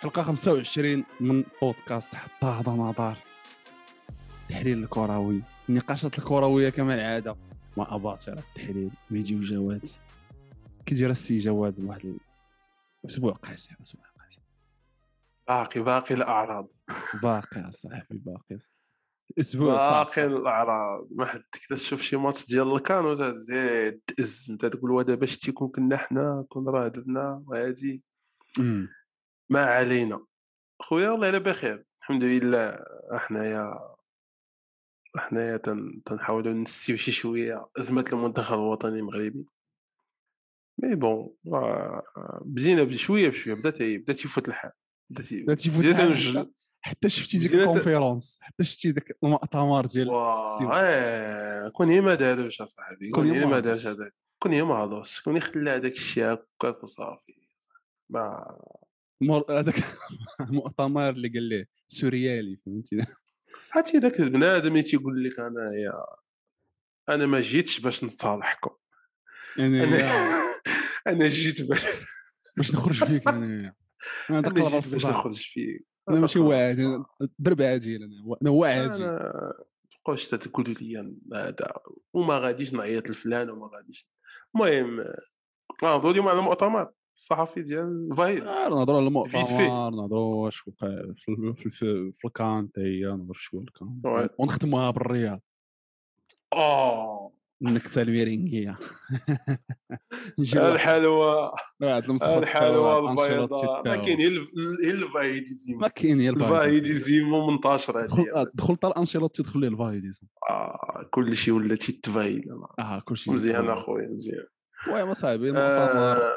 حلقة 25 من بودكاست حتى هذا نظر التحليل الكروي. النقاشات الكروية كما العادة. مع أباطرة التحليل ميدي وجواد كي داير السي جواد واحد أسبوع قاسح أسبوع قاسح باقي باقي الأعراض. باقي صاحبي باقي. أسبوع باقي الأعراض. ما حد كذا تشوف شي ماتش ديال الكان وتزيد تأز تقول ودابا شتي كون كنا حنا كون راه درنا وهادي. ما علينا. خويا والله على بخير. الحمد لله حنايا حنايا تن... تنحاولوا نسيو شي شوية. أزمة المنتخب الوطني المغربي. mais bon آه، بدينا بشويه بشوية بدا تي... بدا تيفوت الحال. بدا تي... لا تيفوت بدينا الحال حتى- شفتي ديك ال conférence حتى شفتي داك المؤتمر ديال السي واه آه، كون هي ما داروش اصاحبي كون كون هي هي ما. دارش هذاك كون هي ما هضرش كون يخلى هذاك الشيء هكاك وصافي. ما مور- هذاك المؤتمر اللي قال ليه سوريالي فهمتي؟ عرفتي ذاك البنادم اللي تيقول لك أنا يا أنا ما جيتش باش نصالحكم. أنا أنا جيت باش باش نخرج فيك أنا أنا لاباس باش. نخرج فيه أنا ماشي واعد درب عاجل أنا أنا أنا تبقاوش تقولوا لي هذا وما غاديش نعيط لفلان وما غاديش. المهم نهضروا اليوم على المؤتمر. الصحفي ديال فايد آه، نهضروا على. المؤتمر نهضروا واش وقع في ال- في في, في الكان حتى هي نهضروا شوية الكان. ونختموها بالرياض آه. النكته واحد- الحلوى الحلوى البيضاء ما. كاين هي ال- هي الفايديزيم. ما كاين هي الفايديزم منتشر دخل آه، دخل طال أنشيلوتي دخل ليه الفايديزم آه كل شيء ولا تيتفايل آه كلشي مزيان أخويا مزيان. oui صاحبي المؤتمر آه،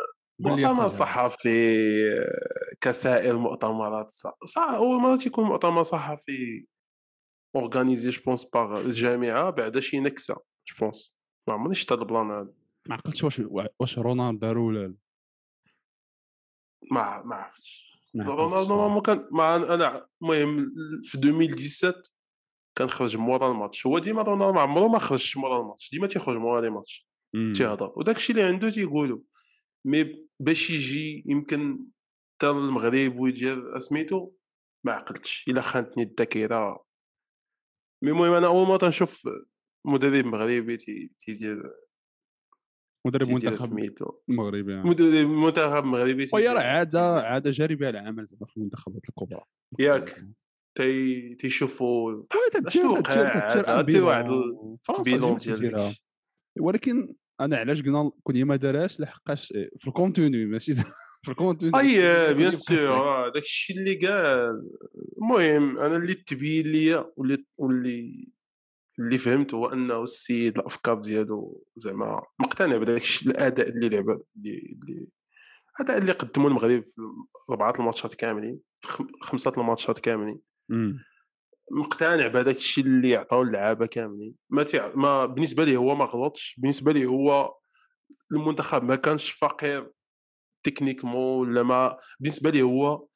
مؤتمر. صحفي كسائر المؤتمرات صح صح اول مره تيكون مؤتمر صحفي organisé je pense par الجامعة بعد شي نكسة je pense ما عمرني شفت هذا ال plan هذا ما عقلتش واش واش رونالدو دارو ولا لا. ما ما عرفتش. رونالدو. ما كان ما أنا المهم في 2017 كان خرج مورا الماتش. هو ديما رونالدو ما عمرو ما خرجش مورا الماتش. ديما تيخرج مورا les matchs. تيهضر. وداك الشيء اللي عنده تيقولوا mais باش يجي يمكن حتى المغرب ويدير سميتو ما عقلتش. إلا خانتني الذاكرة. mais المهم أنا أول مرة نشوف مدرب مغربي تي- تيدير مدرب تيدير منتخب المغربي يعني. مدرب منتخب مغربي وهي تيدير- راه عادة عادة جاربة العمل زعما في المنتخبات الكبرى. ياك. تي تيشوفوا تدير واحد البيلون ديال. ولكن أنا علاش قلنا هي ما دارهاش لحقاش في الكونتوني ماشي في الكونتوني أي بيان سور. آه، داك الشيء اللي قال المهم أنا اللي تبين ليا واللي واللي اللي فهمت هو أنه السيد الأفكار ديالو زعما مقتنع بداك الشيء الأداء اللي لعب اللي اللي الاداء اللي قدموا المغرب في اربعه الماتشات كاملين خم- خمسة الماتشات كاملين. مقتنع بهذاك الشيء اللي عطاو اللعابة كاملين. ما تيع... ما بالنسبة ليه هو ما غلطش بالنسبة ليه هو المنتخب ما كانش فقير techniquement ولا ما بالنسبة ليه هو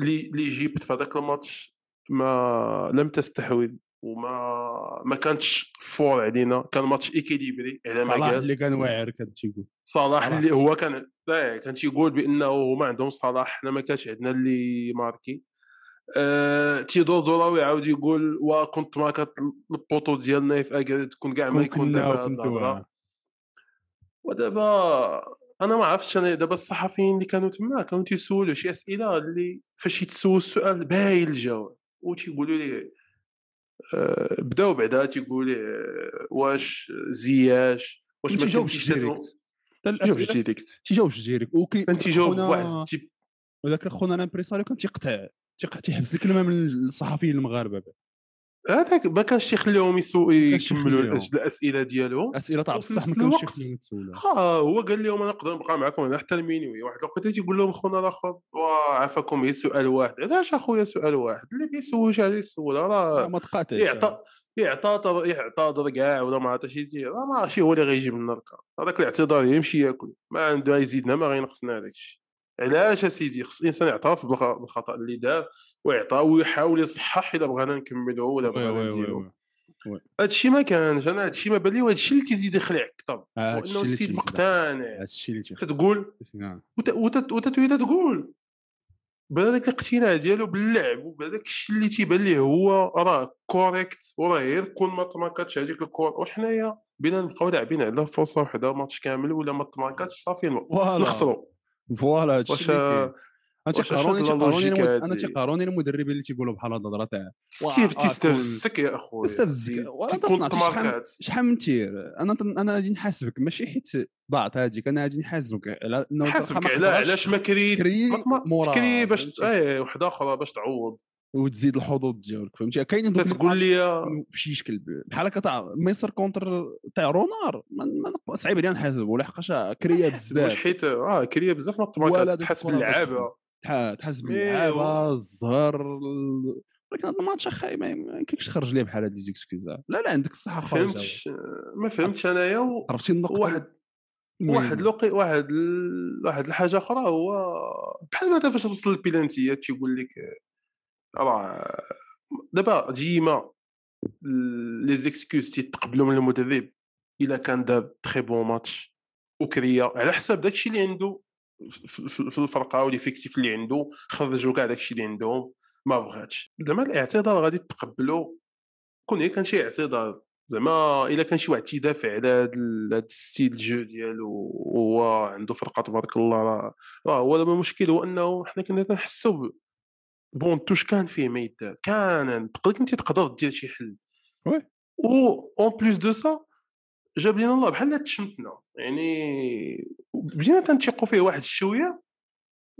اللي اللي جبت في هذاك الماتش ما لم تستحوذ وما ما كانتش fort علينا. كان ماتش équilibré على ما صلاح اللي كان واعر كان تيقول صلاح. اللي هو كان لا كان تيقول بأنه هما عندهم صلاح حنا ما كانش عندنا اللي يماركي. أه تيدور دوراوي يعاود يقول وكنت ماركت البوطو ديالنا في اكادير كون كاع ما كون يكون دابا هاد وكنتو الهضره. ودابا أنا ما عرفتش أنا دابا الصحفيين اللي كانوا تما كانوا تيسولوا شي أسئلة اللي فاش يتسول السؤال باين الجواب. وتيقولوا لي آه بداو بعدا تيقول لي آه، واش زياش واش ما تدعو- ديريكت تيجاوبش ديريكت تيجاوبش ديريكت وكي كان تيجاوب خونا- بواحد التيب. وذاك خونا ال impresario كان تيقطع. تيحبس. الكلمة من الصحفيين المغاربة هذاك ما كانش يكملوا يخليهم. الأس- الأسئلة ديالهم. أسئلة تاع بصح ما كانش يخليهم يتسولوا ها هو قال لهم أنا نقدر نبقى معكم هنا حتى ل minuit واحد. الوقت تيقول لهم خونا الآخر وعافاكم غير سؤال واحد. علاش أخويا سؤال واحد؟ اللي بيسولش عليه يسول راه ما تقاطعش يعطى يعتذر يعتذر كاع ولا ما عرفتش يدير راه ماشي هو اللي غيجيب لنا الكاو هذاك الاعتذار يمشي ياكل. ما عنده يزيدنا ما غينقصنا هذاك الشيء. علاش اسيدي؟ خص الانسان يعترف بالخ- بالخطا اللي دار ويعطى ويحاول يصحح إلا بغينا نكملوا ولا بغينا نديروا الشيء ما كانش أنا هذا الشيء ما بان لي وهذا الشيء اللي تيزيد يخلع أكثر هذا وأنه السيد. مقتنع. هذا الشيء اللي. تتقول؟ نعم. وت- وت- وتتويلا تقول. بهذاك الاقتناع ديالو باللعب وبهذاك الشيء اللي تيبان ليه هو راه correct وراه غير كون ما تماكاتش هذيك الكور. وحنايا بينا نبقاو لاعبين على فرصة وحدة ماتش كامل ولا ما تماكاتش صافي نخسروا فوالا هادشي المد- هادي؟ أنا تيقاروني المدربين اللي تيقولوا بحال هاد الهضرة تاع ستيف واه، تيستفزك يا أخويا. تستفزك. تي- ولا تيكون تصنع شحال- من تير. أنا أنا غادي نحاسبك. ماشي حيت ضاعت هذيك أنا غادي نحاسبك على إنه حاسبك على علاش ما كري تكري باش؟ إيه وحدة أخرى باش تعوض. وتزيد الحظوظ ديالك فهمتي؟ كاينين دوك تقول لي كانوا في شي شكل بحال هكا تاع مصر كونتر تاع رونار صعيب علينا نحاسب لحقاش كريا واش بزاف. حيت؟ آه كريه بزاف ديك تحس باللعابة. تح- تحس باللعابة الزهر ال- ولكن هذا الماتش اخاي ما يمكنش تخرج ليه بحال هاد les excuses لا لا عندك الصحة ما خرج فهمتش ما فهمتش أنايا و- عرفتي النقطة؟ واحد. واحد لوقي واحد ال- واحد الحاجة أخرى هو بحال مثلا فاش توصل البيلانتيات تيقول لك راه دابا ديما les excuses تيتقبلوا من المدرب إلا كان دار très bon match وكريا على حساب داكشي اللي عنده في- الفرقة و l'effectif اللي عنده خرجوا كاع داكشي اللي عندهم ما بغاتش. زعما الاعتذار غادي تقبلو كون هي كان شي اعتذار زعما إلا كان شي واحد تيدافع على هاد ال style de jeu ديالو وهو عنده فرقة تبارك الله راه هو دابا المشكل هو أنه حنا كنا كنحسوا بون توش كان فيه ما يدار كان تقدر كنتي تقدر دير شي حل. oui. و en plus de ça جاب لينا الله بحال تشمتنا يعني بدينا تنتيقوا فيه واحد الشويه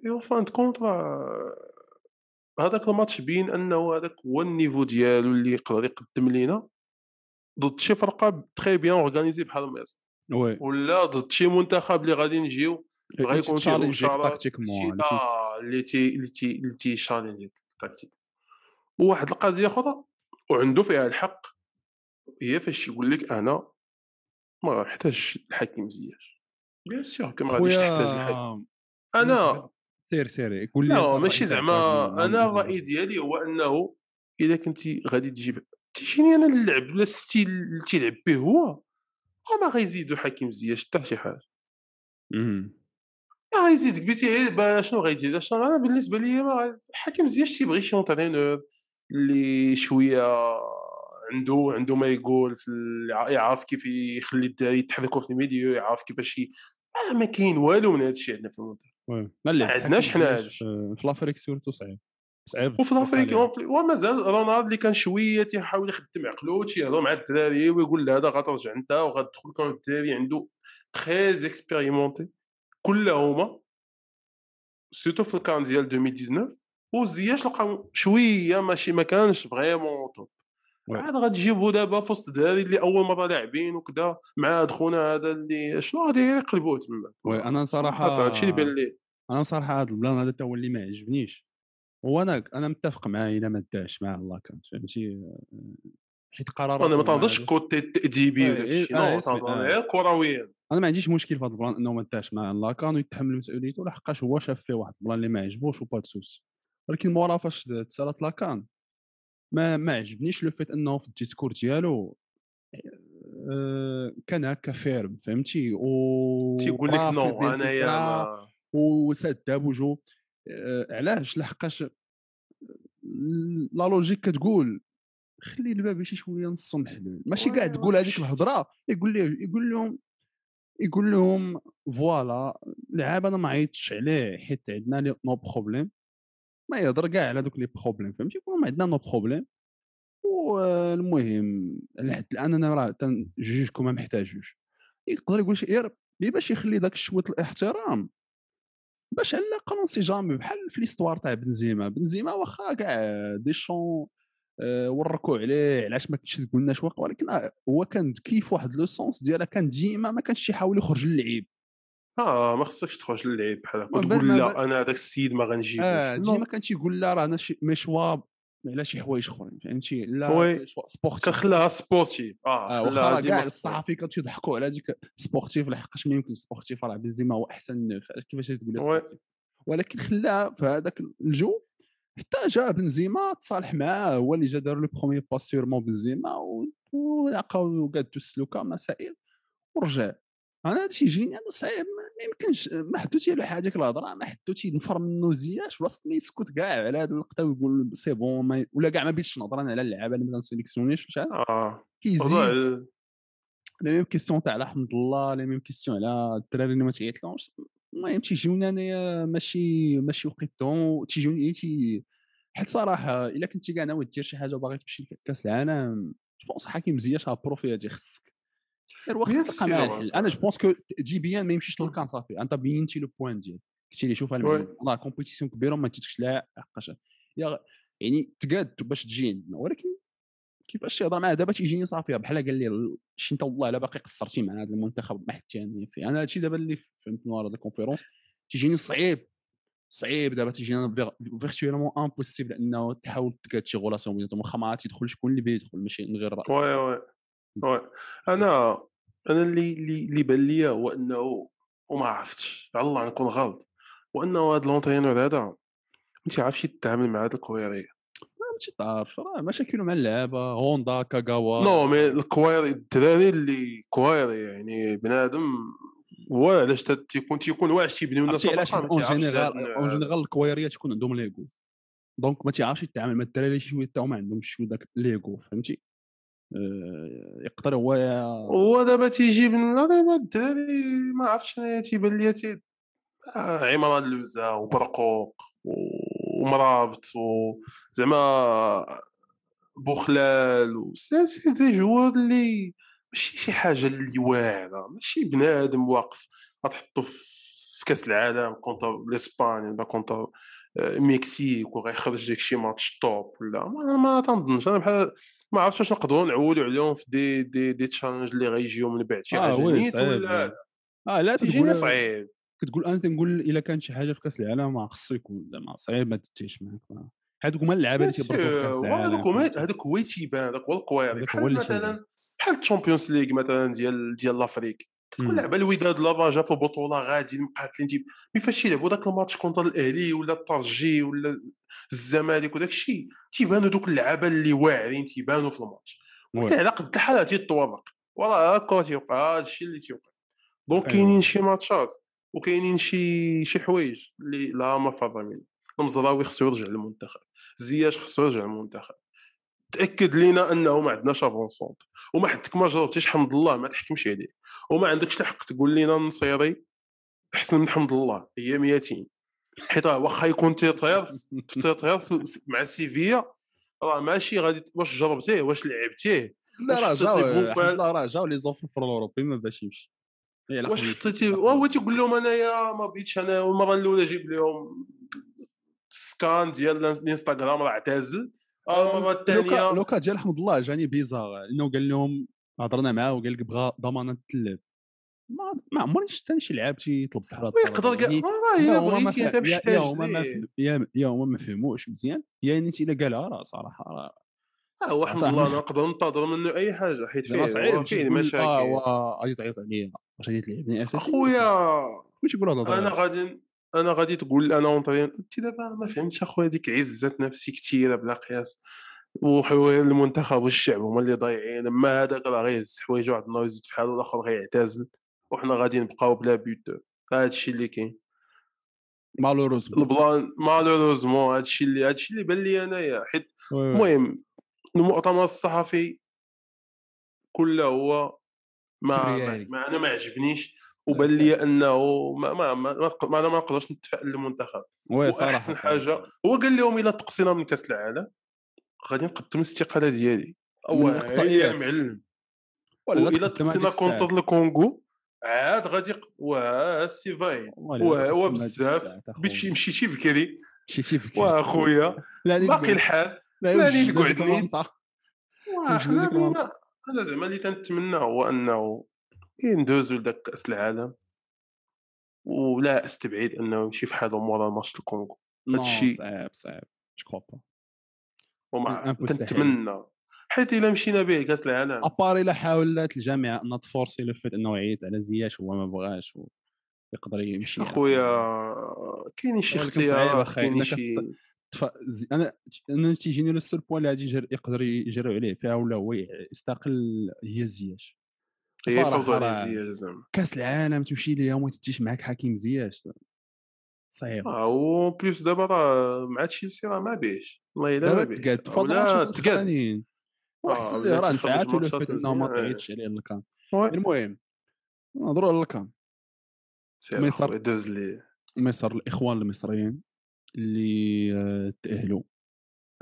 ايوا fin de compte هذاك الماتش بين أنه هذاك هو ال niveau ديالو اللي يقدر يقدم لينا. ضد شي فرقة très bien organisée بحال مصر oui. ولا ضد شي منتخب اللي غادي نجيو بغا يكون فيه آه اللي تي اللي تي اللي تي challenger التكتيك وواحد القضية أخرى وعنده فيها الحق. هي فاش يقول لك أنا ما غنحتاجش الحكيم زياش. bien sûr كما غاديش تحتاج الحكيم. أنا سير سير قول لي لا ماشي زعما أنا. الراي ديالي هو أنه إذا كنتي غادي تجيب تجيني أنا اللعب ولا ال style اللي تيلعب به هو ما غيزيدو حكيم زياش حتى شي حاجة. قبيتي غير با- شنو غيدير شنو أنا بالنسبة لي ما حكيم زياش تيبغي شي entraîneur اللي شوية عنده عنده ما يقول في يعرف كيف يخلي الدراري يتحركوا في ال milieu يعرف كيفاش آه ما كاين والو من هذا الشيء عندنا في المنتخب oui. ما عندناش حنا في l'Afrique surtout صعيب صعيب وفي l'Afrique ومازال رونار اللي كان شوية تيحاول يخدم عقلو تيهضر مع الدراري ويقول له هذا غترجع انت وغتدخل كون الدراري عنده très expérimentés كلهما surtout في الكان ديال 2019 وزياش لقاو شوية ماشي ما كانش vraiment top. عاد غتجيبو دابا في وسط الدراري اللي أول مرة لاعبين وكذا مع هاد خونا هذا اللي شنو غادي يقلبوه تما؟ oui، أنا صراحة- هادشي اللي بان لي أنا بصراحه هذا ال plan هذا هو اللي ما عجبنيش. وأنا أنا متفق معاه إلا ما داش معاه la CAN فهمتي؟ حيت قرارات أنا ما تنهضرش. côté التاديبي آه، وداك إيه، الشيء آه، non تنهضر آه. غير كرويا. أنا ما عنديش مشكل في هذا ال plan إنه ما داش معاه la CAN ويتحمل مسؤوليته لحقاش هو شاف فيه واحد plan اللي ما عجبوش و pas souci. ولكن مورا فاش تسالت la CAN ما ما عجبنيش le fait إنه في ال discours ديالو آه، كان هكا ferme فهمتي؟ و تيقول لك non أنايا وساد بوجو آه، علاش؟ لحقاش la logique كتقول. خلي الباب شي شوية نص محلول ماشي كاع تقول هذيك الهضرة يقول لي يقول لهم يقول لهم voilà لعاب أنا ما عيطتش عليه حيت عندنا nos problèmes ما يهضر كاع على دوك les problèmes فهمتي؟ يقول لهم عندنا nos problèmes والمهم لحد الآن أنا راه تنجوجكم ما محتاجوش يقدر يقول شي غير باش يخلي داك شوية الاحترام. باش على الأقل si jamais بحال في l'histoire تاع بنزيما. بنزيما واخا كاع ديشان وركوا عليه علاش ما كنتش تقول لنا ولكن آه، هو كان كيف واحد le sens ديالها كان ديما ما كانش يحاول يخرج للعيب. آه ما خصكش تخرج للعيب بحال هكا وتقول لا أنا هذاك السيد ما غنجيبوش. آه. ديما كانش يقول لا راه أنا مشوا على شي حوايج أخرين؟ فهمتي؟ لا sportif كنخليها sportif آه آه ديما كاع. الصحفي كانوا تيضحكوا على ديك sportif لحقاش ما يمكن sportif راه بنزيما هو أحسن كيفاش تقول. sportif ولكن خلاها في هذاك الجو حتى جا بنزيما تصالح معاه هو اللي جا دار le premier pas sûrement بنزيما ولقاو قادو السلوكه مسائل ورجع. أنا هادشي يجيني أنا صعيب ما- ما يمكنش ما حدو له حاجة الهضرة ما حدو تينفر منه زياش بلاصه ما يسكت كاع على هذا اللقطه ويقول c'est bon ما... ولا كاع ما بيتش نهضر على اللعابة اللي ما تن sélectionner ش شحال آه. كيزيد. لا ميم كيسيون تاع على حمد الله لا ميم كيسيون على الدراري اللي ما تعيطلهمش المهم تيجيونا انايا ماشي ماشي وقيتهم تيجوني تي حيت صراحة إلا كنتي كاع ناوي دير شي حاجة وباغي تمشي لكاس العالم جو بونس حكيم زياش بروفي هادي خصك. غير واخا بيان تلقى سور، الحل. أنا جو بونس كو جيبيان ما يمشيش للكان صافي. أنت بينتي لو بوان ديالك. قلتي لي شوف وي. المهم والله كومبيتيسيون كبيرة ما تجيكش لا حقاش. يعني تقاد باش تجي عندنا. ولكن كيفاش تهضر معاه دابا تيجيني صافي بحال قال لي شي انت والله الا باقي قصرتي مع هذا المنتخب ما حتى فيه أنا هادشي دابا اللي فهمت من ورا ال conférence تيجيني صعيب صعيب دابا تيجينا virtuellement impossible إنه تحاول تقاد شي relation بيناتهم واخا ما عاد يدخل شكون اللي بيدخل ماشي من غير الراس oui oui oui. أنا أنا اللي اللي اللي بان ليا هو إنه وما عرفتش على الله نكون غلط. وإنه هذا l'entraîneur هذا ما تيعرفش يتعامل مع هذه الكويريه ما تعرفش راه مشاكله مع اللعابه هوندا كاغاوا. non mais الكويري الدراري اللي كويري يعني بنادم هو علاش تيكون تيكون واعر تيبنيو الناس علاش en général en général الكويريه تكون عندهم l'égo. donc ما تيعرفش يتعامل مع الدراري شوية ما عندهمش شوية داك l'égo فهمتي؟ آه، يقدر هو هو دابا تيجيب لا دابا الدراري ما عرفتش تيبان ليا آه، عمران لوزا وبرقوق و- ومرابط وزعما بوخلال و- c'est c'est des joueurs اللي ماشي شي حاجة اللي واعرة ماشي بنادم واقف غتحطو في كأس العالم contre l'Espagne ولا contre آه، المكسيك وغيخرج داك شي ماتش top ولا ما, ما تنظنش أنا بحال ما عرفتش واش نقدروا نعولوا عليهم في des des des challenges اللي غيجيو من بعد شي آه، حاجة oui، نيت ولا oui. آه لا تقول صعيب كتقول أنا تنقول إلا كانت شي حاجة في كأس العالم ما خصو يكون زعما صعيب ما تتيش معاك هادوك هما اللعابه اللي تيبرزوا في كأس العالم هذوك هما؟ هذوك هو تيبان هذاك هو هو بحال. مثلا بحال ال Champions League مثلا ديال ديال l'Afrique تكون. لعبه الوداد لافاجا في بطوله غادي مقاتلين تيب mais فاش يلعبوا ذاك الماتش contre الأهلي ولا الترجي ولا الزمالك وداك الشيء تيبانوا دوك اللعابة اللي واعرين تيبانوا في الماتش. ولكن على قد الحال تيتطورق والله هكا تيوقع هذا الشيء اللي تيوقع donc أيوة. كاينين شي ماتشات وكاينين شي شي حوايج اللي لا مفر منه المزراوي خصو يرجع للمنتخب. زياش خصو يرجع للمنتخب. تأكد لينا أنه ما عندناش avant-centre وما حدك ما جاوبتيش حمد الله ما تحكمش عليه. وما عندكش الحق تقول لينا النصيري أحسن من حمد الله هي 200 حيت واخا يكون تيطير تيطير مع سيفيا راه ماشي غادي واش جربتيه؟ واش لعبتيه؟ لا راه جاو؟ لا راه جاو لي زوفر في الأوروبي ما باش يمشي. واش قضية. حطيتي قضية. تيقول لهم أنايا ما بغيتش أنا المره الأولى جيب لهم سكان ديال الإنستغرام راه اعتزل. آه، المرة الثانية لوكا ديال حمد الله جاني بيزار. لأنه قال لهم هضرنا معاه وقال لك بغى ضمانة اللعب ما ما عمرني شفت شي لاعب تيطلب بحال هذا ويقدر كاع يعني راه بغيتي انت يا- محتاج يا هما ما يا هما ما فهموش مزيان. يا نيت إلا قالها راه صراحة راه هو حمد صراحة الله أنا نقدر ننتظر منه أي حاجة. حيت فيه صعيب فيه آه مشاكل هو غادي تعيط عليا واش غادي تلعبني أساسي. أخويا! ماشي يقول هذا أنا غادي أنا غادي تقول أنا اونطرين أنت دابا ما فهمتش أخويا ديك عزة نفسي كثيره بلا قياس. وحوين المنتخب والشعب هما اللي ضايعين. أما هذاك راه غيهز حوايج واحد النهار يزيد في حاله الآخر غيعتزل وحنا غادي نبقاو بلا بيوتور هذا الشيء اللي كاين. مالوروز البلان مالوروزمون هذا الشيء اللي هذا الشيء اللي بان لي أنايا. حيت المهم المؤتمر الصحفي كله هو ما, ما, أنا ما عجبنيش وبان لي أنه ما ما ما, ما, ما أنا ما نقدرش نتفائل للمنتخب. وأحسن. حاجة هو قال لهم إلا تقصينا من كأس العالم غادي نقدم الاستقالة ديالي. أو. يا معلم. ولا والا تقصينا. كونتر الكونغو عاد غادي واه السي فاين. واه هو بزاف. مشيتي بكري. مشيتي واخويا لا نيت باقي الحال لا لا وجد نيت ديك قعد نيت. اللقطة. واه وجد ديك حنا اللقطة. بينا أنا زعما اللي تنتمنى هو أنه يندوزو لذاك كأس العالم ولا أستبعد أنه يمشي في حالهم مورا ماتش الكونغو هادشي- صعيب صعيب جو با وما. تنتمنى حيت إلا مشينا به كأس العالم ابار إلا حاولت الجامعة انها تفورسي لو فيت أنه يعيط على زياش هو ما بغاش ويقدر يمشي أخويا كاينين شي اختيارات إنك شي أنا أنا تيجيني لو سول بوان اللي غادي يجر... يقدر يجريو عليه فيها ولا هو يستقل هي زياش هي راه زياده زعما. كأس العالم تمشي ليها وما تديش معاك حكيم زياش. صعيب. آه و بليس دابا راه مع تشيلسي راه ما بيش والله إلا ما بيش تقاد ولا آه، واحسن ولا ليه راه لو ماتشات فات انه ما طيحتش عليه الكام. وي. المهم نهضروا على ميسر. أخويا دوز لي مصر الإخوان المصريين. اللي آه، تأهلوا.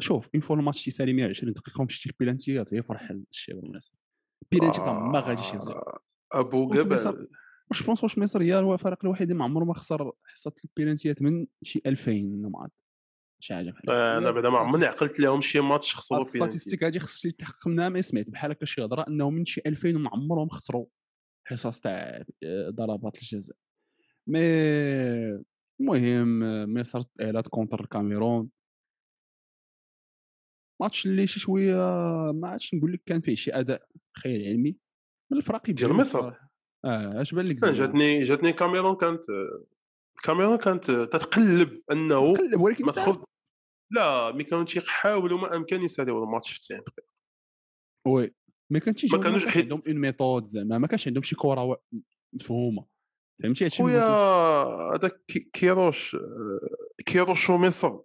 شوف اون فوا الماتش تيسالي 120 دقيقه ومشيتي البيلانتيات هي فرح الشيء بالمناسبه البيلانتي ما غاديش يزيد. آه، أبو بص ميسر- جبل. واش بونس واش مصر هي؟ هو الفريق الوحيد اللي ما عمره ما خسر حصه البيلانتيات من شي 2000 ولا ما عرفت شي حاجة بحال أنا بعدا ما عمرني عقلت لهم شي ماتش خسروا بينالتي الستاتيستيك هادي خصني تحقق منها ما سمعت بحال هكا شي هضرة إنه من شي 2000 وما عمرهم خسروا حصص تاع آه، ضربات الجزاء. mais المهم مصر تأهلت contre الكاميرون ماتش اللي شي شوية ما عادش نقول لك كان فيه شي أداء خيال علمي. من الفرق ديال مصر؟ آه اش بان لك جاتني جاتني كاميرون كانت الكاميرون كانت تتقلب أنه تقلب ولكن ما لا مي كانوا تيحاولوا ما أمكن يساليو الماتش في 90 دقيقه وي ما كانتش ما كانوش عندهم اون ميثود زعما ما كانش عندهم شي كره مفهومة. فهمتي؟ هادشي خويا. هذاك كي- كيروش آه، كيروش ومصر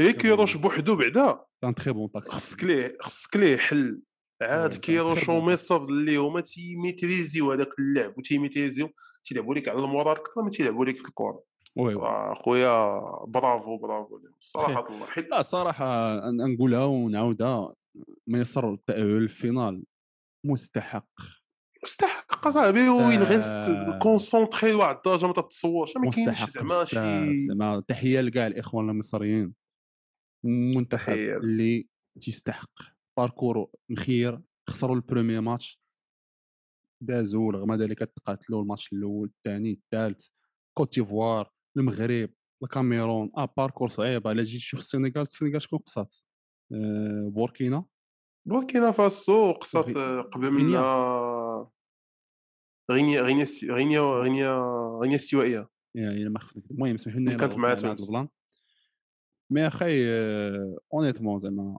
هي كيروش بوحدو بعدا. كان تري بون خصك ليه خصك ليه حل عاد كيروش ومصر اللي هما تيميتريزيو هذاك اللعب وتيميتريزيو تيلعبوا لك على المورال أكثر ما تيلعبوا لك في الكره وي وي خويا برافو برافو. لهم صراحة الله حيت لا صراحة نقولها ونعاودها مصر التأهل للفينال مستحق. مستحق صاحبي وين غير آه. كونسونطري لواحد الدرجة ما تتصورش ما كاينش زعما شي زعما تحية لكاع الإخوان المصريين. منتخب تحية. اللي تيستحق. باركورو مخير خسروا البروميي ماتش. دازوا رغم ذلك تقاتلوا الماتش الأول الثاني الثالث. كوت ديفوار المغرب الكاميرون. آه باركور صعيب. على جيت تشوف السنغال. السنغال شكون قصات؟ آه بوركينا. بوركينا فاسو قصات قبل. منها غينيا. غينيا غينيا غينيا غينيا الاستوائيه يعني ما خفت المهم سمحوا لنا كانت مع تونس. البلان مي أخي اونيتمون زعما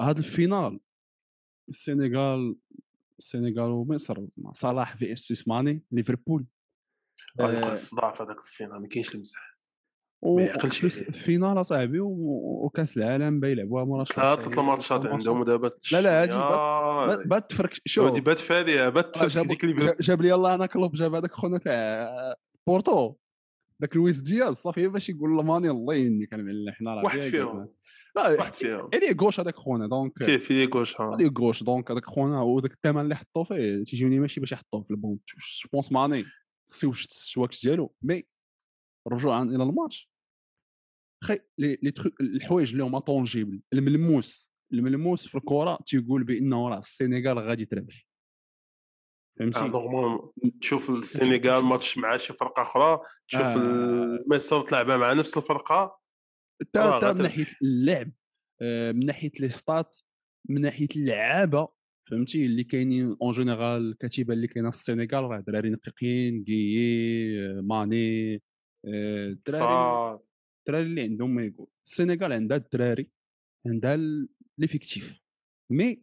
هاد الفينال السنغال السنغال ومصر صلاح في اس ماني ليفربول. غادي آه، الصداع في هذاك الفينال ما كاينش المزح و- بلس عليه. الفينال أصاحبي وكأس العالم بيلعبوها مرة ثلاثة الماتشات عندهم ودابا لا لا هادي آه، بات- تفرك ودي شوف بات فاديه بات آه، تفرك جاب- ديك اللي جا- جاب لي الله أنا كلوب جاب هذاك خونا تاع بورتو. داك لويس دياز صافي باش يقول لماني الله يهنيك. انا حنا راه واحد فيهم. واحد فيهم. عليه غوش هذاك خونا دونك كيف؟ في لي كوش ها. عليه غوش دونك هذاك خونا وداك الثمن اللي حطوا فيه. تيجيوني ماشي باش يحطوه في البونت جو بونس ماني. خصو واش الشواكش ديالو. مي رجوعا إلى الماتش خي لي تخو الحوايج اللي هما طونجيبل الملموس الملموس في الكرة تيقول بانه راه السنغال غادي تربح فهمتي نورمال تشوف السنغال ماتش مع شي فرقة أخرى تشوف آه. مصر تلعبها مع نفس الفرقة تا آه، تا من. ناحية اللعب آه، من ناحية لي ستات من ناحية اللعابة فهمتي اللي كاينين اون جينيرال الكتيبه اللي كاينة في السنغال راه دراري نقيقين كيي آه، ماني آه، الدراري صار الدراري اللي عندهم ما يقول السنغال عندها الدراري عندها ليفيكتيف مي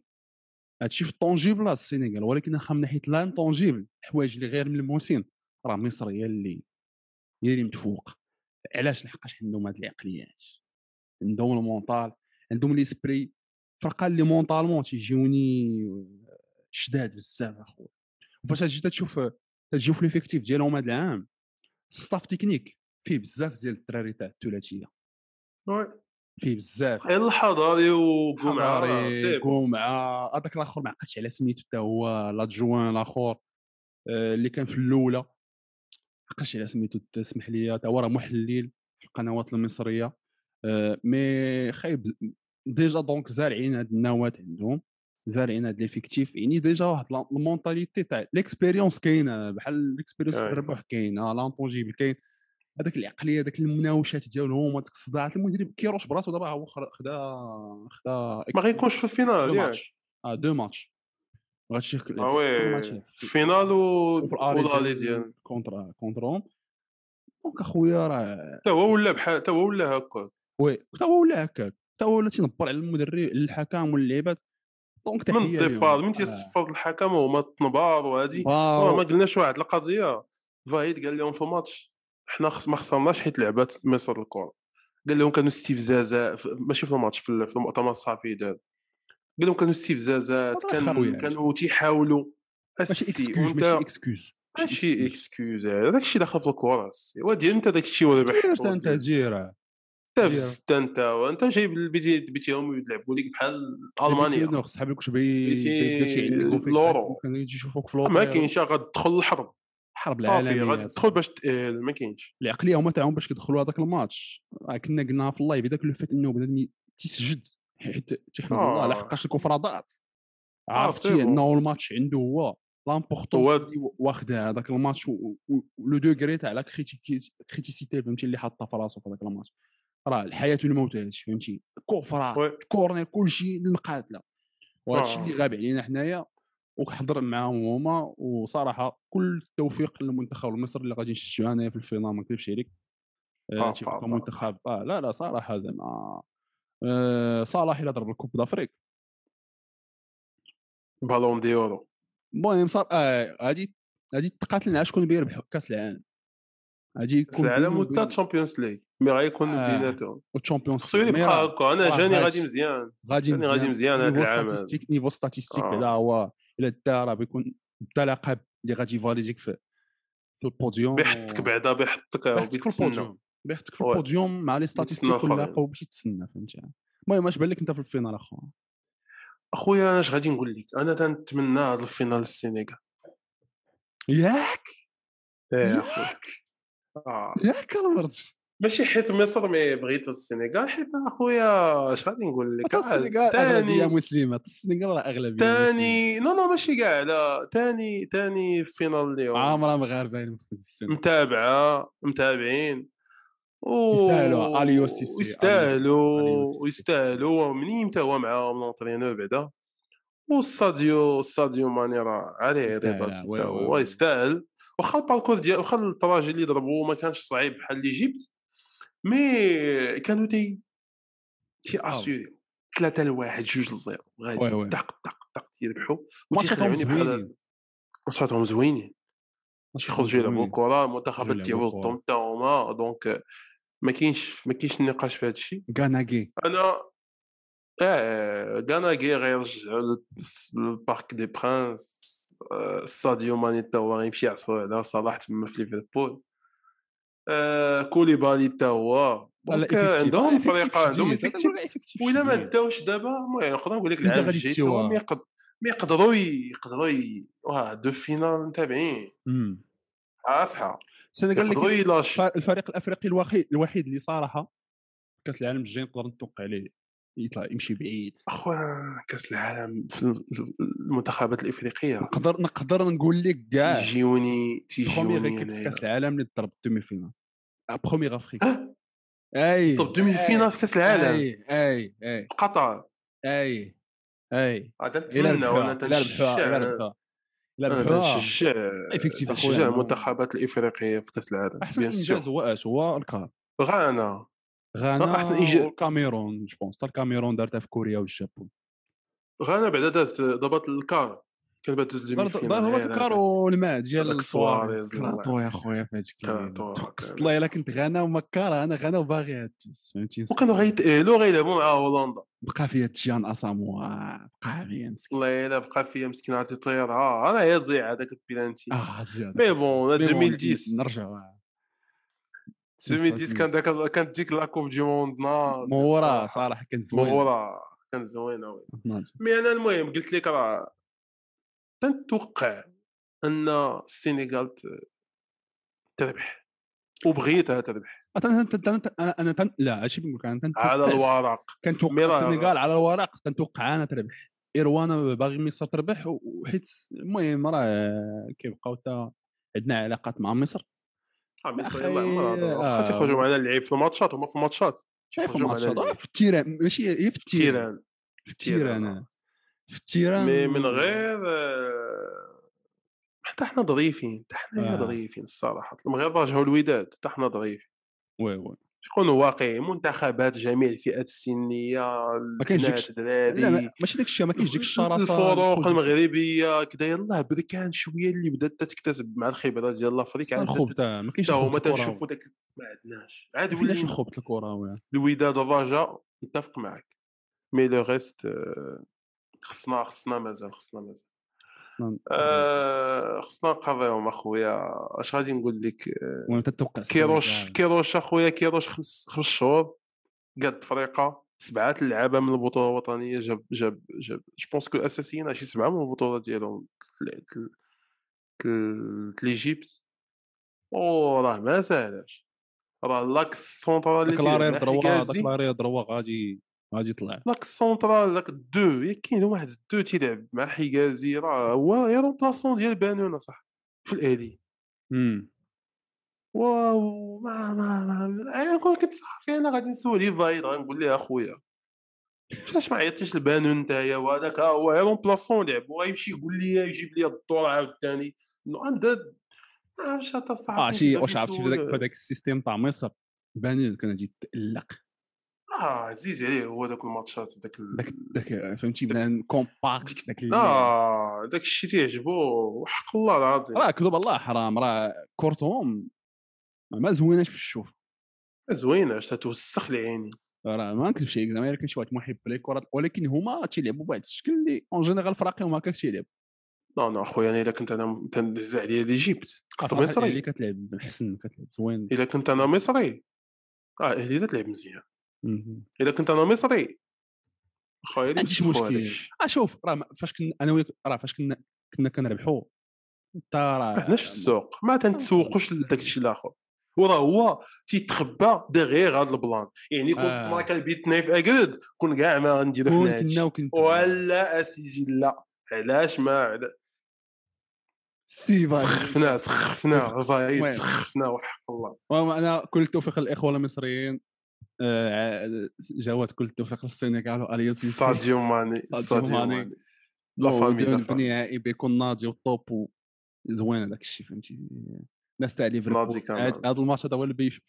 هادشي في الطونجيبل السنغال ولكن خا من ناحية لانطونجيبل الحوايج اللي غير ملموسين راه مصر هي اللي هي اللي متفوقه علاش لحقاش عندهم هاد العقليات؟ عندهم ال mental عندهم l'esprit فرقة اللي mentalement تيجيوني شداد بزاف أخويا. وفاش تجي تشوف تجيو في l'effectif ديالهم هذا العام ال staff technique فيه بزاف ديال الدراري تاع الثلاثية. oui. فيه بزاف. غير الحضاري وقمعه. مع هذاك الآخر ما عقلتش على سميتو حتى هو l'adjoint الآخر آه، اللي كان في الأولى. ما عقلتش على سميتو تسمح لي حتى هو راه محلل في القنوات المصرية. آه، mais خايب déjà donc زارعين هاد النواة عندهم. زارعين هاد l'effectif يعني déjà واحد ال mentalité تاع ال expérience كاينة بحال ال expérience في أي. الربح كاينة l'intangible كاين. هذاك العقلية هذاك المناوشات ديالهم هذاك الصداعات. المدرب كيروش براسو دابا هو خدا خدا ما غيكونش في ال finale ياك. آه دو ماتش. غاتشي آه وي الفينال و والالي الالي ديال كونترا كونترون دونك أخويا راه حتى هو ولا بحال حتى هو ولا هكا وي حتى هو ولا هكاك. حتى هو ولا تينبر على المدرب الحكام واللعيبات. دونك من. الديبار من. تيصفر الحكم هما التنبار وهادي. ما قلناش واحد القضية. فايد قال لهم في ماتش حنا ما خسرناش حيت لعبات مصر الكره قال لهم كانوا استفزازات ف- ماشي في الماتش في ال- في المؤتمر الصحفي دار. قال لهم كانوا استفزازات كان خاوي كانوا تيحاولوا. ماشي اكسكيوز ماشي اكسكيوز الشيء داخل في الكره السي ودير أنت داك الشيء وربح دير تفز انت وانت جايب البيتي بيتيهم يلعبوا لك بحال ألمانيا. المانيا صحابي كنت باغي بيتي داك الشيء عندك لورو. يجي يشوفوك في ما كاينش غتدخل الحرب الحرب صافي العالمية غتدخل باش تقال ما كاينش. العقلية هما تاعهم باش كيدخلوا هذاك الماتش. راه كنا قلنا في اللايف هذاك لو فات إنه بنادم تيسجد حيت تيحمد الله آه. لحقاش الكفرادات. آه، عرفتي. إنه الماتش عنده هو لامبورطونس اللي واخد هذاك الماتش ولو دوغري تاع لا كريتيسيتي فهمتي اللي حاطها في راسو في هذاك الماتش. راه الحياة والموت فهمتي؟ كفره وي. كورنر كلشي المقاتله وهذا الشيء آه. اللي غاب علينا حنايا وكحضر معاهم هما وصراحة كل التوفيق للمنتخب المصري اللي غادي نشجعوا انايا في الفينال ما نكذبش عليك. آه، آه، تيبقى آه، آه. منتخب آه. لا لا صراحة زعما آه، صلاح إلى ضرب ال coupe d'Afrique. ballon d'or. المهم صار آه، غادي غادي تقاتلنا على شكون بيربح كأس العالم. غادي كأس العالم وتا Champions League mais غيكون آه. بيناتهم وال Champions خصو. يبقى هكا أنا جاني غادي- مزيان غادي جاني غادي مزيان niveau العام هذا. statistiques niveau statistiques آه. بعدا هو إلى دا راه بيكون دا لقب اللي غادي يفاليديك في في البوديوم بيحطك بعدا بيحطك بيحطك في البوديوم بيحطك في. البوديوم مع les statistiques الآخرين. باش يتسنى فهمتي المهم اش بان لك انت في ال finale اخويا اخويا أنا اش غادي نقول لك أنا تنتمنى هذا ال finale السينيغال ياك ياك آه. ياك المرت ماشي حيت مصر mais بغيتو السينيغال حيت أخويا اش غادي نقول لك حتى آه، السنغال تاني اغلبيه مسلمة حتى السنغال راه أغلبية. تاني نو نو ماشي كاع لا تاني تاني فينال اليوم عامره مغاربه متابعة متابعين. يستاهلوا، أليو السيسي، أليو ويستاهلوا السيسي. ويستاهلوا منين تا هو معاهم لونترينور بعدا والساديو الساديو ماني راه عليه رضا هو. يستاهل واخا الباركور ديال واخا الطراجي اللي ضربوا ما كانش صعيب بحال اللي جبت مي كانوا تي تي. اسيوري ثلاثة لواحد جوج لزيرو غادي. طق طق طق يربحوا وتيخلعوني بحال ماتشاتهم زوينين. تيخرجوا يلعبوا الكره المنتخبات الكرة. ضدهم حتى هما دونك ما كاينش ما كاينش النقاش في هذا الشيء غاناكي أنا آه كانا كي غيرجعوا للس- للبارك دي برانس آه، ساديو ماني تا هو غيمشي يعصرو على صلاح تما في ليفربول آه، كوليبالي تا هو. عندهم فريق عندهم effectif. وإلا ما داوش دابا المهم نقدر نقول لك العام الجاي ما يقدروا يقدروا واه deux finales متابعين. اصحى السنغال الفريق الافريقي الوحيد الوحيد اللي صراحة كأس العالم الجاي نقدر نتوقع عليه. يطلع يمشي بعيد. أخويا كأس العالم في ال- المنتخبات الإفريقية. نقدر نقدر نقول لك كاع. تيجيوني تيجيوني كأس العالم اللي ضرب دومي فينال. بروميير افريك أي. طب دومي فينال في كأس العالم. أي أي أي. قطر. أي أي. إلى نتمنى وأنا تنشجع. تنشجع تنشجع المنتخبات الإفريقية في كأس العالم أحسن إنجاز هو اش هو الكار غانا. غانا أحسن إنجاز. والكاميرون جو بونس. حتى الكاميرون دارتها في كوريا والجابون غانا بعدا دازت ضبط الكار. كان بعد دوز دار فينال الكار والماء ديال هذاك سواريز سواريز الله كراتو يا خويا قصت كان- الله إلا كنت غانا ومكار أنا غانا وباغي هادوس فهمتي وكانوا غيتأهلوا غيلعبوا مع هولندا. بقى فيها تجيان اساموا بقى فيها مسكين. والله إلا بقى فيها مسكين عرفتي طيرها أنا هي تضيع هذاك البيلانتي آه مي بون مي بون، 2010 نرجعوا 2010 كان داك كانت ديك لا كوب دي موند ناض مورا. صراحة كان زوين مورا كان زوينه وي. مي أنا المهم قلت لك راه تنتوقع ان السينيغال تربح وبغيتها تربح أنا أنا تن- لا هادشي بنقول لك أنا تنتوقع على الورق كنتوقع السنغال على الورق تنتوقع أنا تربح ايروانا باغي مصر تربح وحيت المهم راه كيبقاو تا عندنا علاقات مع مصر آه، أخي، يلاه آه، تيخرجوا معنا اللعيب في الماتشات؟ هما في الماتشات. تيخرجوا معنا. آه، في التيران. ماشي هي؟ في التيران. تيران في التيران آه. في التيران مي من غير آه، حتى حنا ظريفين حتى حنا آه. ظريفين الصراحة. غير رجعوا الوداد حتى حنا ظريفين وي وي. يكونوا واقعي منتخبات جميع الفئات السنية ما كاينش الدراري لا ماشي داك الشيء ما كاينش ديك الشراسه الفروق المغربية كذا يلاه بركان شوية اللي بدات تكتسب مع الخبرة ديال خصنا عاد تا ما كاينش هما. تنشوفوا داك ما عندناش. عاد ولينا الخبز الكروي الوداد الرجاء نتفق معك mais le reste آه، خصنا خصنا مازال خصنا مازال. خصنا آه، خصنا نقريهم أخويا. أش غادي نقول لك؟ آه، المهم تتوقع كيروش. كيروش أخويا كيروش خمس خمس شهور قاد التفريقه سبعة اللعابه من البطولة الوطنية جاب جاب جاب je pense que الاساسيين شي سبعة من البطولة ديالهم أو راه ما ساهلاش. راه لاكس سونترال اللي داك مع دروا داك دروا غادي غادي يطلع. لاكس سونترال داك دو يا كاين واحد دو تيلعب مع حجازي راه هو يا رومبلاسون ديال بانون صح في الالي امم واو ما ما ما كون كنت صحفي أنا غادي نسول فايد غنقول ليه أخويا. علاش ما عيطتيش لبانون نتايا؟ وهذاك ها هو يا رومبلاسون لعب وغيمشي يقول لي يجيب لي الدور عاوتاني. نو ام ديد واش آه شي عرفتي في ذاك السيستيم تاع مصر؟ بانون كان غادي يتألق. آه عزيز عليه هو ذاك الماتشات ال- داك داك فهمتي داك- بان كومباكت داك. آه داك الشيء تيعجبو وحق الله العظيم. راه كذب الله حرام راه كورتهم ما زويناش في الشوف. زوينه اش تتوسخ العيني راه ما نكذبش عليك زعما الا كان شي واحد محب للكره ولكن هما تيلعبوا بواحد الشكل اللي اون جينيرال فراقيهم هكاك تيلعب. نو نو اخويا أنا الا كنت أنا تندز عليا ليجيبت كنت مصري. اللي كتلعب حسن كتلعب زوين. الا كنت أنا مصري. آه أهلي تلعب مزيان. الا كنت أنا مصري ما عنديش مشكل. آه شوف راه فاش كنا أنا وياك راه فاش كنا كنا كنربحوا انت راه عندناش في السوق ما تنتسوقوش لذاك الشيء الآخر. وراه هو تيتخبى دغيغ هذا البلان. يعني كنت آه. ما كان بيتنا في اكرد كون كاع ما غنديرو حنا كنا هادشي. وكنت. ولا اسيدي لا. علاش ما علا- سي سخفنا سخفنا. فايد سخفنا وحق الله. المهم أنا كل التوفيق للإخوة المصريين. آه، جواد كل التوفيق للسنغال واليو سي سي ساديو ماني ساديو ماني. لا فامي لا في النهائي بيكون ناضي وطوب زوين هذاك الشيء فهمتي؟ الناس تاع ليفربول. هذا الماتش هذا هو اللي بيف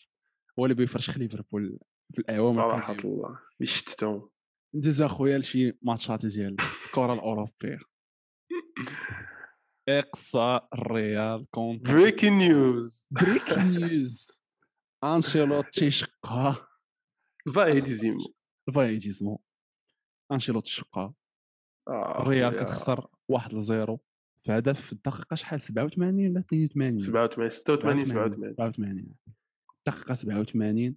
هو اللي بيفرشخ ليفربول في الاعوام صراحة. الله يشتتهم. ندوز اخويا لشي ماتشات ديال الكره الأوروبية. اقصى الريال contre. breaking news break news أنشيلوتي شقها فايدي زيمو فايديزمو. أنشيلوتي شقها آه، الريال. كتخسر 1 0 في هدف في الدقيقة شحال؟ 87 ولا 82 87 86 87 87 دقيقة 87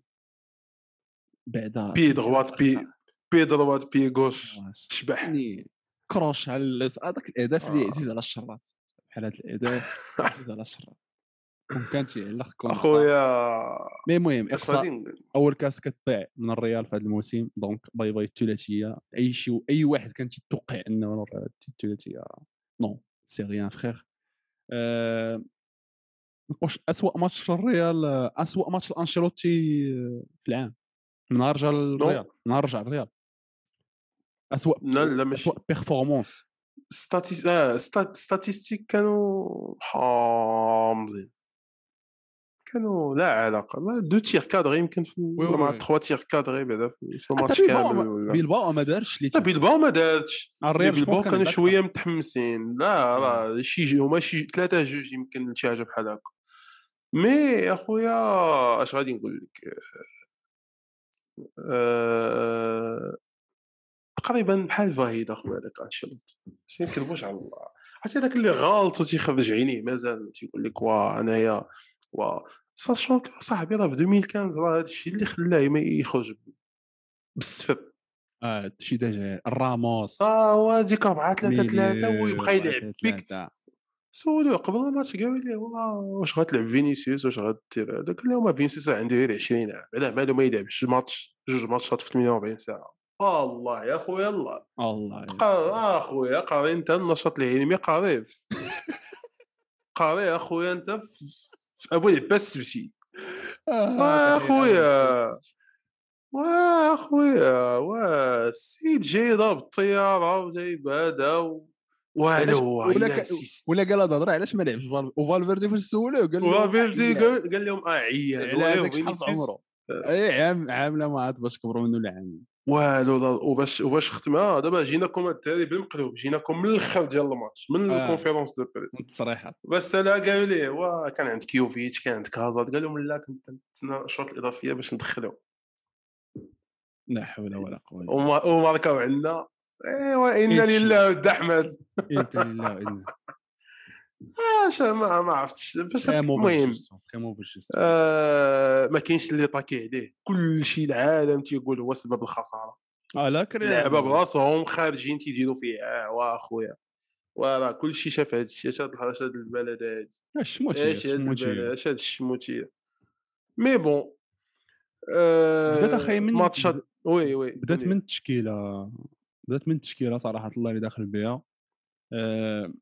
بعد بي دغوات بي بي دروات بي غوش. شبح. يعني كروش على هذاك الأهداف اللي آه. عزيز على الشرات. بحال هذا الأهداف عزيز على الشرات. كان تيعلق كون أخويا مي المهم إقصى أول كاس كتضيع من الريال في هذا الموسم دونك باي باي الثلاثيه أي شيء أي واحد كان تيتوقع إنه الثلاثيه نو سي ريان فخير أه... واش اسوء ماتش للريال اسوء ماتش لأنشيلوتي آه، في العام. من نهار رجع للريال من نهار رجع للريال اسوء لا لا ماشي اسوء بيرفورمانس ستاتيس آه ستات... ستاتيستيك كانوا حامضين. كانوا لا علاقة ما دو تير كادري يمكن في وي مع. تخوا تير كادري بعدا في الماتش حتى كامل بيلباو ما دارش اللي لا بيلباو ما الريال بيلباو كانوا شوية متحمسين. لا راه شي هما شي ثلاثة جوج يمكن شي حاجة بحال هكا. مي أخويا اش غادي نقول لك؟ آه، تقريبا بحال فاهيد أخويا هذاك أنشيلوتي. شي نكذبوش على الله. عرفتي هذاك اللي غلط وتيخرج عينيه مازال تيقول لك وا أنايا وا. ساشون صاحبي راه في 2015 راه هذا الشيء اللي خلاه ما يخرج بالسفر آه شي دجا الراموس آه هو ديك 4 3 3 ميليو، ويبقى يلعب بيك. سولوه قبل الماتش قالوا لي والله واش غتلعب فينيسيوس واش غدير هذا قال لهم فينيسيوس عنده غير 20 عام علاه مالو ما يلعبش ماتش جوج ماتشات في 48 ساعه الله يا خويا الله الله قا- آه اخويا قاري انت النشاط العلمي قاري في- قاري اخويا انت في في ابو العباس السبسي آه، اخويا واه اخويا واه السيد جاي ضرب الطياره وجايب هذا و... علاش- وهذا هو ولا. ولا قال هذا الهضره علاش ما لعبش فال- وفالفيردي فاش سولوه قال له وفالفيردي عيان. قال لهم آه عيان على هذاك شحال عمره اي عام عامله ما عاد باش كبروا منه العام والو وباش وباش ختمها دابا جيناكم الدراري بالمقلوب جيناكم من الآخر ديال الماتش من آه. الكونفيرونس دو بريس التصريحات بس لا قالوا ليه وا كان عندك كيوفيتش كان عندك هازارد قال لهم لا كنت نتسنى الاشواط الإضافية باش ندخلهم لا حول ولا قوة إلا وما- وماركاو عندنا. إيوا إنا. لله ود احمد بالله لله وإنا شا- ما ما عرفتش. باش المهم آه ما كاينش اللي طاكي عليه. كل شيء العالم تيقول هو سبب الخسارة. آه لا كري اللعبه براسهم خارجين تيديروا فيه آه واخويا وراه كل شيء شاف هذا الشيء اش هاد البلد هادي الشموتية الشموتية. اش هاد الشموتية؟ mais bon آه بدات أخي من- ماتشات oui oui بدات. من التشكيلة. بدات من التشكيلة صراحة الله اللي داخل بها. آه،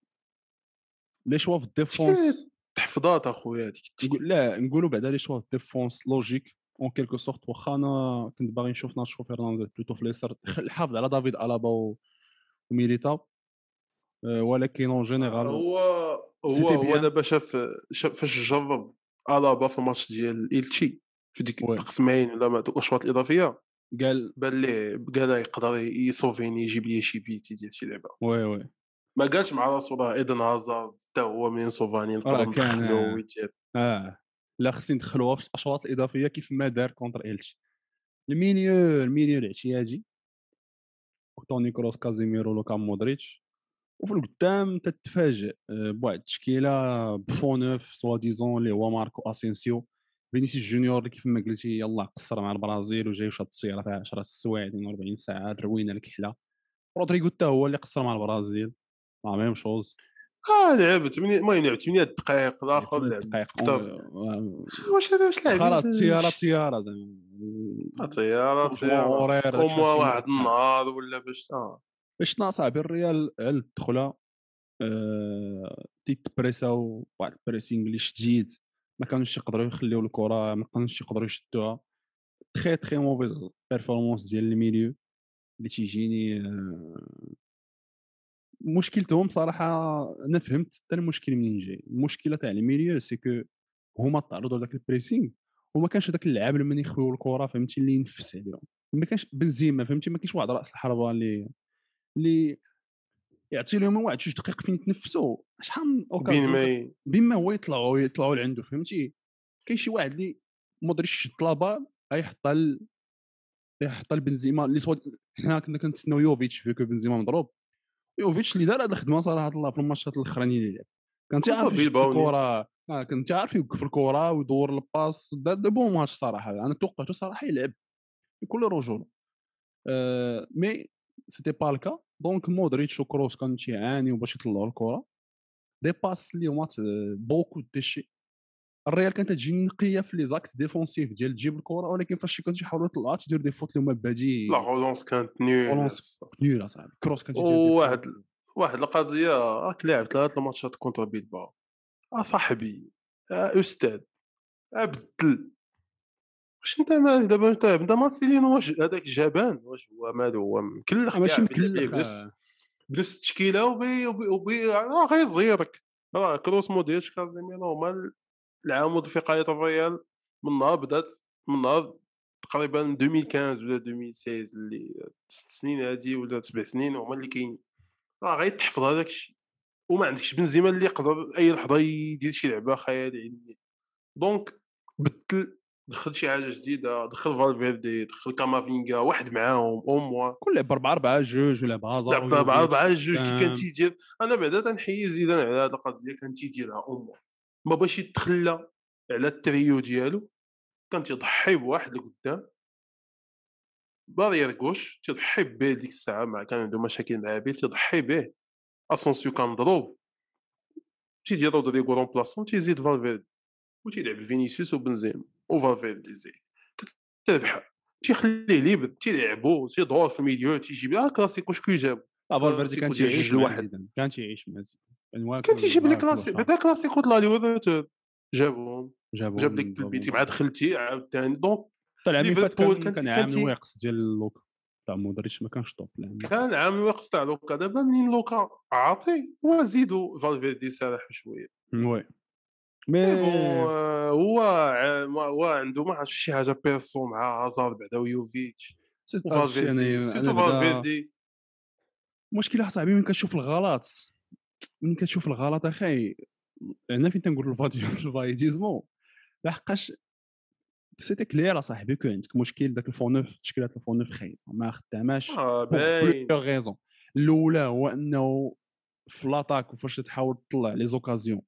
les choix في ال défense تحفظات أخويا هذيك لا نقولوا بعدا les choix في ال défense logique en quelque sorte واخا أنا كنت باغي نشوف ناشو فرنانديز plutôt في اليسار الحافظ على دافيد ألابا وميليتاو. آه، ولكن en général هو هو هو. دابا شاف فاش جرب ألابا في الماتش ديال ايلتشي في ديك. القسمين ولا الاشواط الاضافيه قال بان ليه قال يقدر يصوفيني يجيب لي شي بيتي ديال شي لعبة. وي وي. ما قالش مع راسو راه إيدن هازارد حتى هو من صوفاني راه نقدر كان- ويتجاب آه. لا خصني ندخلوها في الأشواط الإضافية كيف ما دار كونتر إيلتش. المينيو المينيو الاعتيادي توني كروس كازيميرو لوكا مودريتش. وفي القدام تتفاجئ آه، بواحد التشكيلة بفو نوف سوا ديزون اللي هو ماركو أسينسيو. فينيسيوس جونيور اللي كيف ما قلتي يلاه قصر مع البرازيل وجاي وشاد السيارة فيها 10 السوايع 42 ساعة الروينه الكحله رودريغو حتى هو اللي قصر مع البرازيل. لا ميم شوز آه لعب 8 المهم لعب 8 دقائق الآخر لعب دقائق. آه، واش هذا واش لعب خلاص طيارة طيارة زعما. طيارة طيارة شي واحد. النهار ولا باش آه. باش صاحبي الريال على الدخله آه، تيتبريساو واحد ال pressing اللي شديد ما كانوش يقدروا يخليو الكرة ما كانوش يقدروا يشدوها. très très mauvaise performance ديال ال milieu اللي تيجيني آه، مشكلتهم صراحة أنا فهمت حتى المشكل منين جاي. المشكلة تاع ال milieu c'est que هما تعرضوا لذاك ال pressing وما كانش هذاك اللعاب لما يخويو الكرة فهمتي اللي ينفس عليهم. ما كانش بنزيما فهمتي ما كاينش واحد رأس الحربة اللي اللي يعطي لهم واحد جوج دقائق فين يتنفسوا. شحال من بين ما بين ما هو يطلعوا يطلعوا لعنده فهمتي. كاين شي واحد اللي مودريتش شد la balle غيحطها يحطها لبنزيما اللي soit حنا كنا كنتسناو يوفيتش vu que بنزيما مضروب. يوفيتش اللي دار هاد الخدمة صراحة الله في الماتشات الاخرانيين اللي لعب. كان تيعرف. الكره آه كان تيعرف يوقف الكره ويدور ال passe دار bon match صراحة. أنا توقعته صراحة يلعب بكل رجوله. آه مي سيتي با الكا دونك مودريتش وكروس كانوا تيعانيو باش يطلعوا الكره دي باس اللي هما بوكو ديشي الريال كانت تجي نقية في لي زاكت ديفونسيف ديال تجيب الكرة ولكن فاش كانت تيحاولوا يطلعوا تدير دي فوت اللي هما بادي لا رولونس كانت نيول رولونس نيول اصاحبي كروس كانت فوت. واحد القضية راك لاعب ثلاث الماتشات كونتر بيلباو آه صاحبي آه أستاذ آه بدل واش أنت ما دابا أنت انت مارسيلينو واش هذاك جبان واش هو مالو هو مكلخ ماشي مكلخ بنفس آه. بنفس التشكيله وبي وبي, وبي راه غيزيرك راه كروس مودريتش كازيميرو هما العمود فقايه الريال من نهار بدات من نهار تقريبا 2015 ولا 2016 اللي ست سنين هادي ولا سبع سنين هما اللي كاين راه غيتحفظ هذاك الشيء. وما عندكش بنزيما اللي يقدر أي لحظة يدير شي لعبة خيالي علميه دونك بدل دخل شي حاجة جديدة دخل فالفيردي دخل كامافينغا واحد معاهم أو موا. كل لعب 4 4 جوج ولا بهازار لعب أربعة أربعة جوج كي كان. تيدير. أنا بعدا تنحيي زيدان على هذه القضية كان تيديرها أو موا. ما باش يتخلى على التريو ديالو. كان تيضحي بواحد لقدام بارير كوش تيضحي به ديك الساعة مع كان عنده مشاكل مع بيل تيضحي به. اسونسيو كان مضروب. تيدير رودريغو رومبلاسون تيزيد فالفيردي. وتيلعب فينيسيوس وبنزيما وفالفيردي زيد تربح تيخليه ليبر تيلعبو تيدور في الميليو تيجيب. آه كلاسيكو شكون جاب لا فالفيردي كان تيعيش لواحد. كان تيعيش مع زيدان كان تيجيب لك كلاسيكو وشرب. بعدا كلاسيكو طلع لي جابهم. جابهم جاب لك البيتي مع دخلتي عاوتاني. دونك العام اللي كان كان- عام واقص ديال لوكا. تاع مودريتش ما كانش طوب كان عام الوقت تاع لوكا. دابا منين لوكا؟ عاطي. هو زيدو فالفيردي سارح شوية. وي. مي آه، هو هو عنده ما عرفتش شي حاجة بيرسو مع هازارد بعدا ويوفيتش. سي هادشي وفالفيردي أنا سيرتو أنا بعدا فالفيردي. المشكلة صاحبي ملي كتشوف الغلط. ملي كتشوف الغلط أخي هنا فين تنقول الفايتيزمو لحقاش c'était clair اصاحبي que عندك مشكل داك ال faux neuf تشكيلات ال faux neuf خايبه ما خداماش آه باين. raison الأولى هو إنه في l'attaque وفاش تحاول تطلع les occasions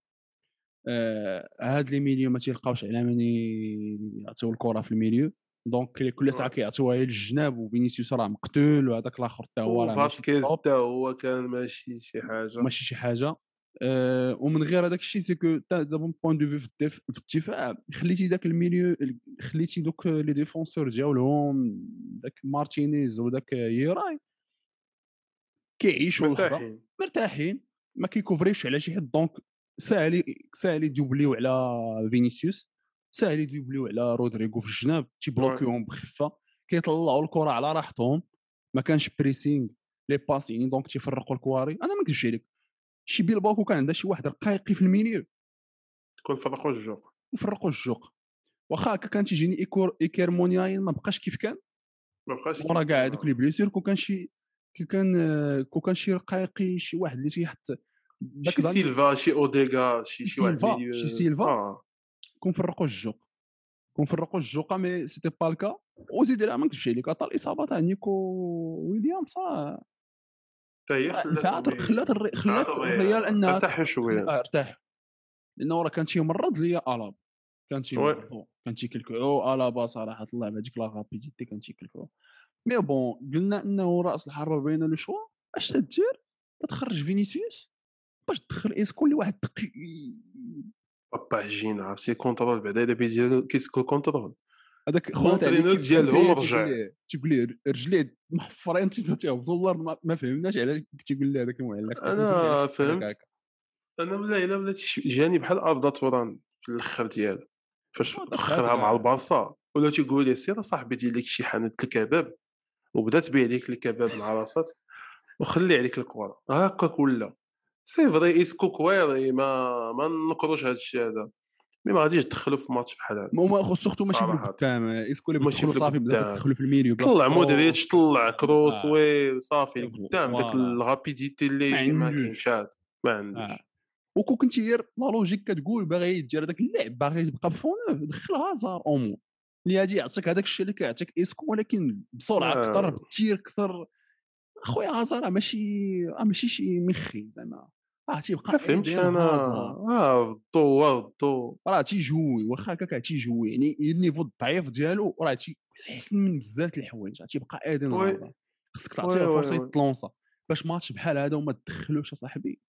آه هاد les milieux ما تيلقاوش على من يعطيو الكرة في ال milieu donc كل ساعة Ouais. كيعطيوها للجناب وفينيسيوس راه مقتول وهذاك الآخر حتى هو راه top، حتى هو كان ماشي شي حاجة. ماشي شي حاجة. آه ومن غير هذاك الشيء c'est que دابا من point de vue في الدف- في الدفاع خليتي داك ال milieu خليتي دوك les défenseurs ديالهم داك مارتينيز وداك يراي كيعيشوا مرتاحين. مرتاحين. ما كيكوفريوش على شي حد. donc ساهل ساهل يدوبليو على فينيسيوس. ساهل يدوبليو على رودريغو في الجناب تيبلوكيوهم بخفة كيطلعوا الكرة على راحتهم ما كانش pressing les passes يعني donc تيفرقوا الكواري. أنا ما نكذبش عليك شي بيلباو كان عندها شي واحد رقايقي في ال milieu كون فرقوا الجوق. وفرقوا الجوق. واخا هكا كان تيجيني إيكور ما بقاش كيف كان. ما بقاش ورا كاع هذوك لي بليسير كون كان شي كون كان كون كان شي رقايقي شي واحد اللي تيحط شي سيلفا شي أوديغا شي شي واحد سيلفا، شي سيلفا. آه. كون فرقوا الجوق كون فرقوا الجوقه مي سيتي با الكا وزيد لا ما نكذبش عليك عطا الاصابه تاع نيكو ويليامز آه، حتى هي نفعت خلات خلات الريال. انها ارتاحوا شوية. ارتاح لأنه راه كان تيمرض ليا ألاب كان تيمرض كان تيكلكعو ألابا صراحة الله بهذيك لا رابيديتي كان تيكلكعو مي بون قلنا إنه رأس الحربة بين لو شوا أش تدير؟ تخرج فينيسيوس؟ باش تدخل اسكو اللي واحد بابا جينا عرفتي كونترول بعدا الا بيدير كيسكو كونترول هذاك خونا ديالهم رجع. تيقول لي رجليه محفرين تيهبطوا الأرض ما- فهمناش علاش تيقول لي هذاك المعلق أنا فهمت. أنا ولا الا شي- جاني بحال اردا توران في الأخر ديالو فاش آه، تخرها دخلت مع. البارسا ولا تيقول لي سير صاحبي دير لك شي حانوت الكباب وبدا تبيع لك الكباب مع راسك وخلي عليك الكره هكاك ولا سي فري اسكو كويري ما ما نقروش هذا الشيء هذا مي ما غاديش تدخلوا في ماتش بحال هذا ما هما سورتو ماشي في. القدام اسكو اللي ماشي بيدخلوا صافي بدا. تدخلوا في الميليو طلع. مودريتش طلع كروس آه. وي صافي القدام فوالا. الرابيديتي اللي ما. كاينش ما عندوش آه. وكون كنتي غير لا لوجيك كتقول باغي يدير هذاك اللعب باغي يبقى بفون دخل هازار أومو اللي غادي يعطيك هذاك الشيء اللي كيعطيك اسكو ولكن بسرعة آه. أكثر بالتير أكثر خويا هازار ماشي راه ماشي شي مخي زعما راه تيبقى ما فهمتش أنا. آه ردو ردو راه تيجوي واخا هكاك تيجوي يعني النيفو الضعيف ديالو راه تيحسن من بزاف الحوايج راه تيبقى. هازار خصك تعطيه فرصه. يتلونسا باش ماتش بحال هذا وما تدخلوش اصاحبي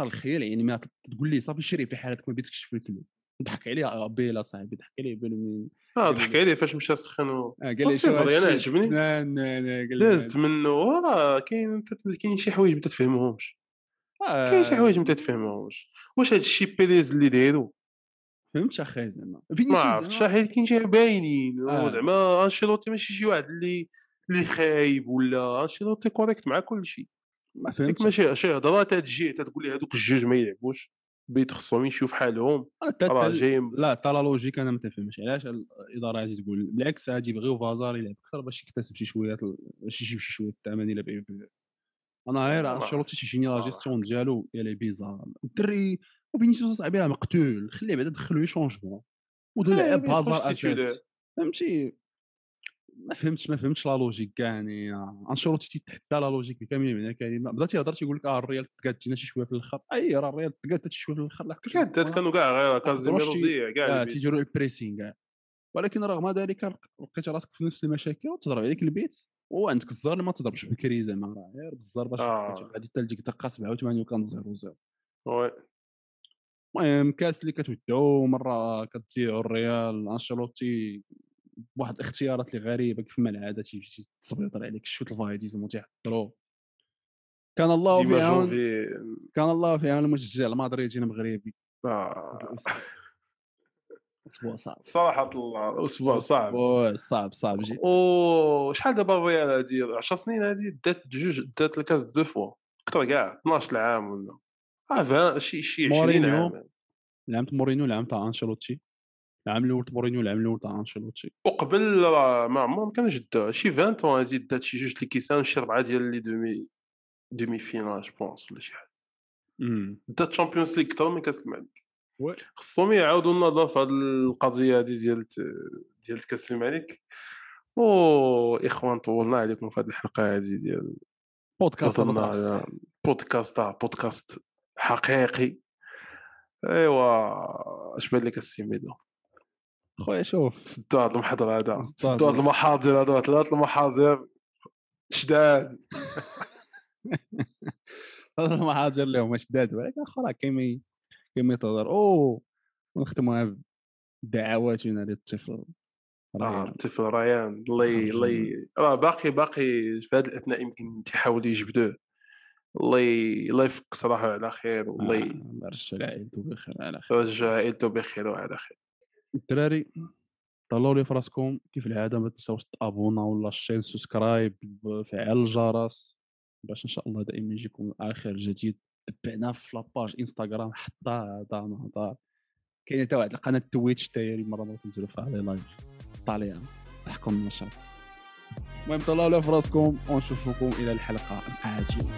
راه الخيال يعني ما تقول لي صافي شري في حالتك ما بيتكش في الكلوب نضحك عليه بيلا صاحبي ضحك عليه بيلا من آه ضحك لي- عليه فاش مشى سخن و- قال لي صفر، أنا عجبني. دازت منه وراه كاين كاين شي حوايج ما تفهمهمش كاين شي حوايج ما تفهمهمش واش هاد الشي بيريز اللي دايرو فهمت أخي زعما ما عرفتش حيت كاين شي باينين آه. زعما انشيلوتي ماشي شي واحد اللي اللي خايب ولا انشيلوتي correct مع كل شيء ما فهمتش ماشي شي هضره تتجي تقول لي هذوك الجوج ما يلعبوش بيت خصهم يمشيو في حالهم راه جاي لا تا la logique أنا ما تفهمش علاش الاداره غادي تقول بالعكس غادي يبغيو هازار يلعب أكثر باش يكتسب شي شوية باش يجيب شي شوية الثمن الا. أنا غير انشيلوتي عرفتش تيجيني la. gestion ديالو ديال هازار الدري وفينيسيوس صاحبي راه مقتول. خليه بعدا دخلو changement ولعب إيه، هازار. أساس. فهمتي؟ ما فهمتش ما فهمتش لا لوجيك كاع يعني. انشيلوتي تيتحدى لا لوجيك بكامل معنى الكلمة بدا تيهضر تيقول لك آه الريال تقادتنا شي شوية في الآخر. أي راه الريال تقادت شي شوية في الآخر. لا تكادات كانوا كاع غير كازيميرو زيع كاع. تيديروا البريسينغ كاع ولكن رغم ذلك لقيت راسك في نفس المشاكل وتضرب عليك البيت. وعندك الزار اللي ما تضربش بكري زعما راه غير بالزار باش آه. غادي حتى لديك الدقه 87 وكان 0 0 وي. المهم كاس اللي كتودعو مرة كتضيعوا الريال أنشيلوتي بواحد الاختيارات اللي غريبة كيف ما العادة تيجي تصبيطر عليك شوية الفايديزم وتيحضروا كان الله في عون كان الله في عون المشجع المدريدي المغربي. آه. أسبوع صعب. صراحة الله أسبوع صعب أسبوع صعب. صعب جدا. أو شحال دابا الريال هادي؟ 10 سنين هادي؟ دات جوج دات الكاس دو فوا. أكثر كاع 12 عام ولا؟ آه شي شي 20 مورينيو. عام. العام تاع مورينيو العام تاع أنشيلوتي. العام الأول تاع مورينيو العام الأول تاع أنشيلوتي. وقبل ما عمر ما كانش شي 20 طون هادي دات شي جوج لي كيسان شي ربعة ديال les demi demi-finales je pense ولا شي حاجة. دات Champions League أكثر من كاس الملك. خصهم يعاودوا النظر في هذه القضية هذه ديال ديال كاس الملك. أو إخوان طولنا عليكم في هذه الحلقة هذه ديال بودكاست بودكاست آه، بودكاست حقيقي. أيوا اش بان لك السي ميدو؟ خويا شوف. سدوا هذا المحاضر هذا سدوا هذا المحاضر هذا ثلاث المحاضر. شداد. هذا المحاضر اللي هما شداد ولكن أخرى كيما كيما تهضر أو ونختموها بدعواتنا للطفل آه ريان. الطفل ريان. الله الله راه باقي باقي في هذه الأثناء يمكن تيحاول يجبدوه. الله الله يفك صراحة على خير والله آه، الله يرجع عائلته بخير على خير. يرجع عائلته بخير وعلى خير. الدراري طلعوا لي في راسكم كيف العادة؟ ما تنساوش تابونا ولا الشين سبسكرايب فعل الجرس باش إن شاء الله دائما يجيكم آخر جديد. تبعنا في لاباج إنستغرام حتى هذا نهضر كاينة حتى واحد القناة تويتش تا هي مرة مرة كنديروا فيها les lives طالعة. ضحكوا النشاط. المهم طلعوا لي في راسكم ونشوفكم إلى الحلقة القادمه